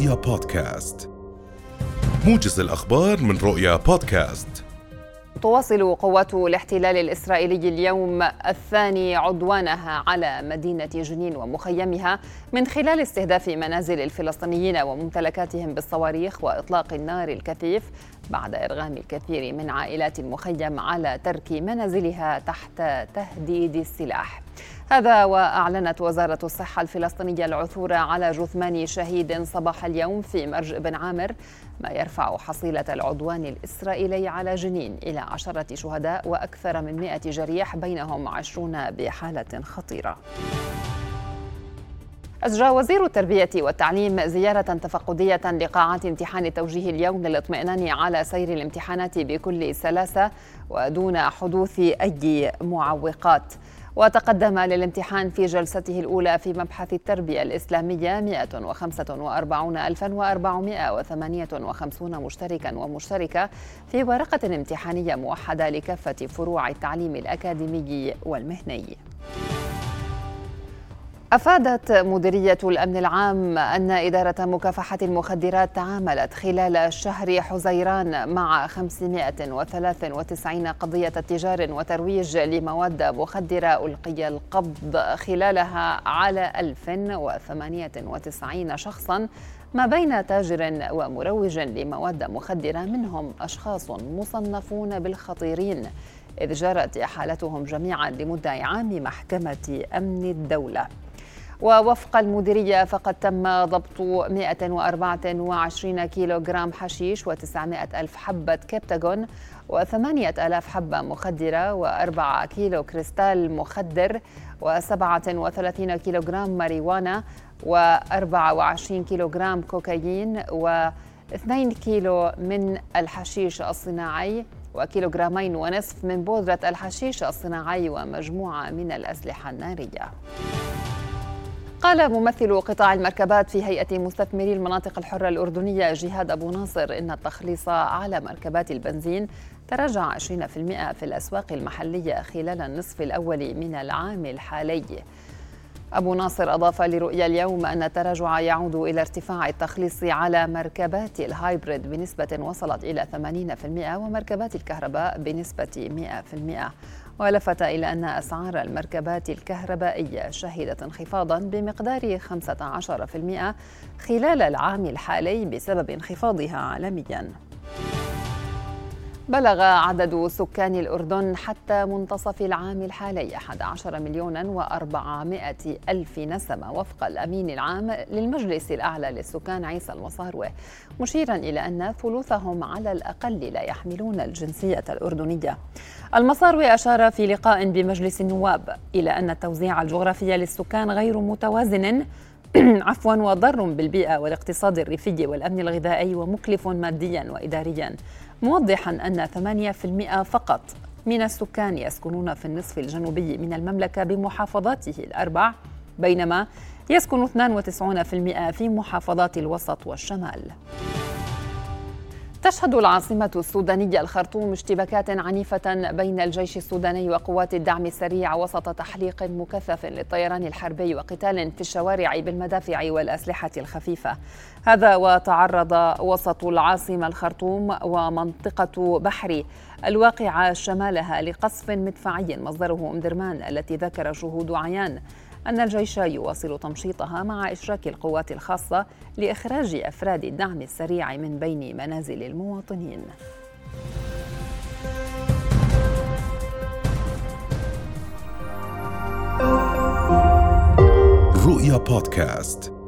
رؤيا بودكاست موجز الأخبار من رؤيا بودكاست تواصل قوات الاحتلال الإسرائيلي اليوم الثاني عدوانها على مدينة جنين ومخيمها من خلال استهداف منازل الفلسطينيين وممتلكاتهم بالصواريخ وإطلاق النار الكثيف بعد إرغام الكثير من عائلات المخيم على ترك منازلها تحت تهديد السلاح. هذا وأعلنت وزارة الصحة الفلسطينية العثور على جثمان شهيد صباح اليوم في مرج بن عامر ما يرفع حصيلة العدوان الإسرائيلي على جنين إلى عشرة شهداء وأكثر من 100 جريح بينهم عشرون بحالة خطيرة. أجرى وزير التربية والتعليم زيارة تفقدية لقاعات امتحان التوجيه اليوم للاطمئنان على سير الامتحانات بكل سلاسة ودون حدوث أي معوقات. وتقدم للامتحان في جلسته الأولى في مبحث التربية الإسلامية 145458 مشتركا ومشتركة في ورقة امتحانية موحدة لكافة فروع التعليم الأكاديمي والمهني. أفادت مديرية الأمن العام أن إدارة مكافحة المخدرات تعاملت خلال شهر حزيران مع 593 قضية تجار وترويج لمواد مخدرة ألقي القبض خلالها على 1098 شخصا ما بين تاجر ومروج لمواد مخدرة منهم أشخاص مصنفون بالخطيرين. إذ جرت إحالتهم جميعا لمدعي عام محكمة أمن الدولة. ووفق المديرية فقد تم ضبط 124 كيلوغرام حشيش و900 ألف حبة كبتاغون و8 ألاف حبة مخدرة و4 كيلو كريستال مخدر و37 كيلوغرام ماريوانا و24 كيلوغرام كوكايين و2 كيلو من الحشيش الصناعي وكيلوغرامين ونصف من بودرة الحشيش الصناعي ومجموعة من الأسلحة النارية. قال ممثل قطاع المركبات في هيئة مستثمري المناطق الحرة الأردنية جهاد أبو ناصر إن التخليص على مركبات البنزين تراجع 20% في الأسواق المحلية خلال النصف الأول من العام الحالي. أبو ناصر أضاف لرؤيا اليوم أن التراجع يعود إلى ارتفاع التخليص على مركبات الهايبريد بنسبة وصلت إلى 80% ومركبات الكهرباء بنسبة 100% ولفت إلى أن أسعار المركبات الكهربائية شهدت انخفاضا بمقدار 15% خلال العام الحالي بسبب انخفاضها عالميا. بلغ عدد سكان الأردن حتى منتصف العام الحالي 11 مليون و400 ألف نسمة وفق الأمين العام للمجلس الأعلى للسكان عيسى المصاروي مشيرا إلى أن ثلثهم على الأقل لا يحملون الجنسية الأردنية. المصاروي أشار في لقاء بمجلس النواب إلى أن التوزيع الجغرافي للسكان غير متوازن عفوا وضر بالبيئة والاقتصاد الريفي والأمن الغذائي ومكلف ماديا وإداريا. موضحا أن 8% فقط من السكان يسكنون في النصف الجنوبي من المملكة بمحافظاته الأربع بينما يسكن 92% في محافظات الوسط والشمال. تشهد العاصمة السودانية الخرطوم اشتباكات عنيفة بين الجيش السوداني وقوات الدعم السريع وسط تحليق مكثف للطيران الحربي وقتال في الشوارع بالمدافع والأسلحة الخفيفة. هذا وتعرض وسط العاصمة الخرطوم ومنطقة بحري الواقعة شمالها لقصف مدفعي مصدره أم درمان التي ذكر شهود عيان. أن الجيش يواصل تمشيطها مع إشراك القوات الخاصة لإخراج أفراد الدعم السريع من بين منازل المواطنين. رؤيا بودكاست